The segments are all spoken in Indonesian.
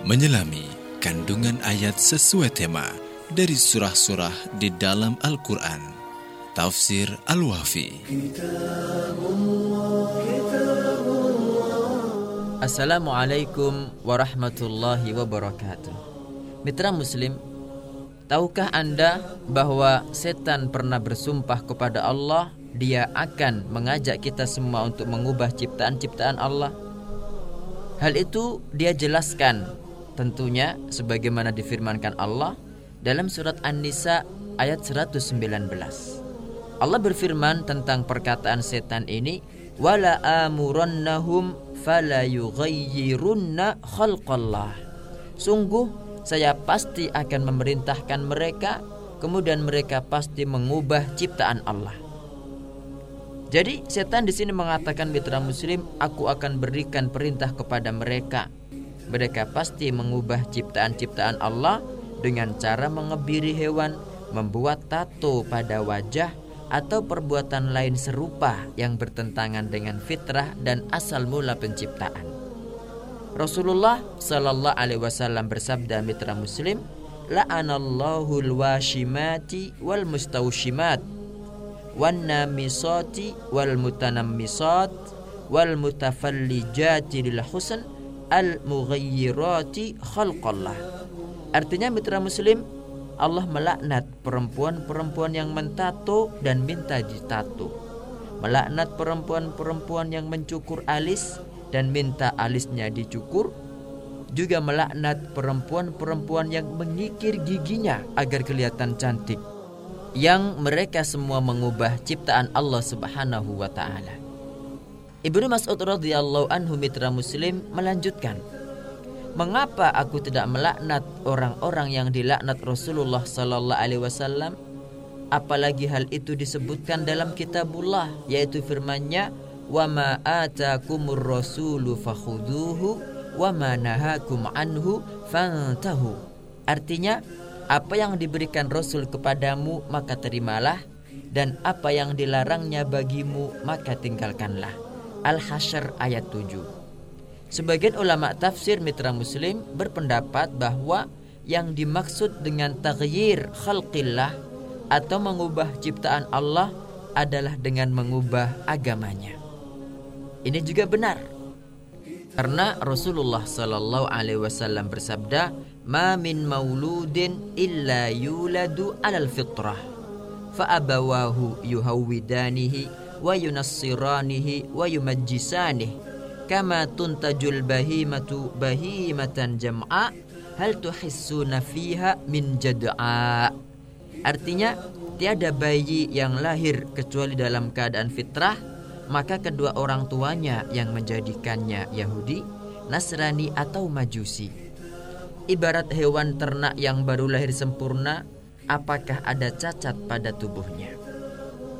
menyelami kandungan ayat sesuai tema dari surah-surah di dalam Al-Quran. Tafsir Al-Wafi. Assalamualaikum warahmatullahi wabarakatuh. Mitra Muslim, tahukah Anda bahwa setan pernah bersumpah kepada Allah dia akan mengajak kita semua untuk mengubah ciptaan-ciptaan Allah? Hal itu dia jelaskan tentunya sebagaimana difirmankan Allah dalam surat An-Nisa ayat 119. Allah berfirman tentang perkataan setan ini, "Wala amurannahum fala yughayyirunna khalqallah. Sungguh saya pasti akan memerintahkan mereka kemudian mereka pasti mengubah ciptaan Allah. Jadi setan di sini mengatakan mitra muslim, aku akan berikan perintah kepada mereka. Mereka pasti mengubah ciptaan-ciptaan Allah dengan cara mengebiri hewan, membuat tato pada wajah atau perbuatan lain serupa yang bertentangan dengan fitrah dan asal mula penciptaan. Rasulullah Shallallahu Alaihi Wasallam bersabda mitra Muslim, la'anallahu al-washimati wal mustawshimat wan namisati wal mutanammisat wal mutafallijati lil husn al mughayyirati khalqallah. Artinya mitra muslim Allah melaknat perempuan-perempuan yang mentato dan minta ditato. Melaknat perempuan-perempuan yang mencukur alis dan minta alisnya dicukur. Juga melaknat perempuan-perempuan yang mengikir giginya agar kelihatan cantik. Yang mereka semua mengubah ciptaan Allah Subhanahu wa taala. Ibnu Mas'ud radhiyallahu anhu mitra muslim melanjutkan Mengapa aku tidak melaknat orang-orang yang dilaknat Rasulullah sallallahu alaihi wasallam? Apalagi hal itu disebutkan dalam kitabullah yaitu firman-Nya wa ma atakumur rasulu fakhuduhu wa ma nahakum anhu fantahu. Artinya apa yang diberikan Rasul kepadamu maka terimalah dan apa yang dilarangnya bagimu maka tinggalkanlah. Al-Hasyr ayat 7. Sebagian ulama tafsir mitra muslim berpendapat bahwa yang dimaksud dengan taghyir khalqillah atau mengubah ciptaan Allah adalah dengan mengubah agamanya. Ini juga benar. Karena Rasulullah sallallahu alaihi wasallam bersabda, "Ma min mauludin illa yuladu 'alal fitrah." Fa abawahu yuhawwidanihi wa yunassiranihi wa yumajjisanihi. Kama tuntajul bahimatu bahimatan jam'a hal tuhissuna fiha min jad'a. Artinya tiada bayi yang lahir kecuali dalam keadaan fitrah maka kedua orang tuanya yang menjadikannya Yahudi Nasrani atau Majusi. Ibarat hewan ternak yang baru lahir sempurna apakah ada cacat pada tubuhnya?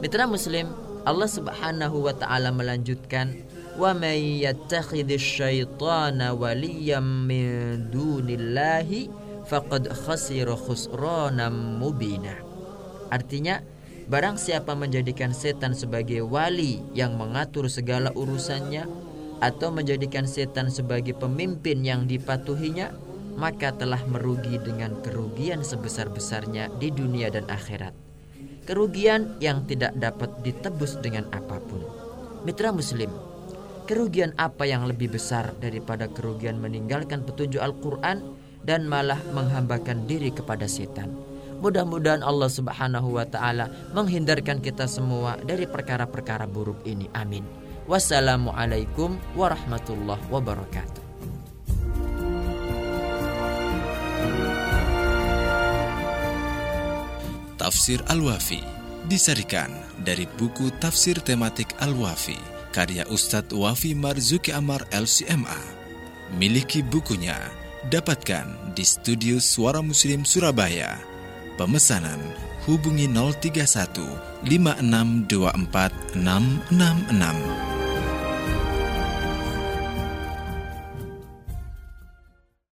Mitra Muslim Allah Subhanahu wa taala melanjutkan wa may yattakhidhis syaitana waliyam min dunillahi faqad khasira khusranan mubina. Artinya barang siapa menjadikan setan sebagai wali yang mengatur segala urusannya atau menjadikan setan sebagai pemimpin yang dipatuhinya maka telah merugi dengan kerugian sebesar-besarnya di dunia dan akhirat. Kerugian yang tidak dapat ditebus dengan apa pun. Mitra Muslim, kerugian apa yang lebih besar daripada kerugian meninggalkan petunjuk Al-Quran dan malah menghambakan diri kepada setan. Mudah-mudahan Allah Subhanahu wa taala menghindarkan kita semua dari perkara-perkara buruk ini. Amin. Wassalamualaikum warahmatullahi wabarakatuh. Tafsir Al-Wafi disarikan dari buku tafsir tematik Al-Wafi karya Ustadz Wafi Marzuki Amar LCMA. Miliki bukunya, dapatkan di studio Suara Muslim Surabaya. Pemesanan hubungi 031 5624 666.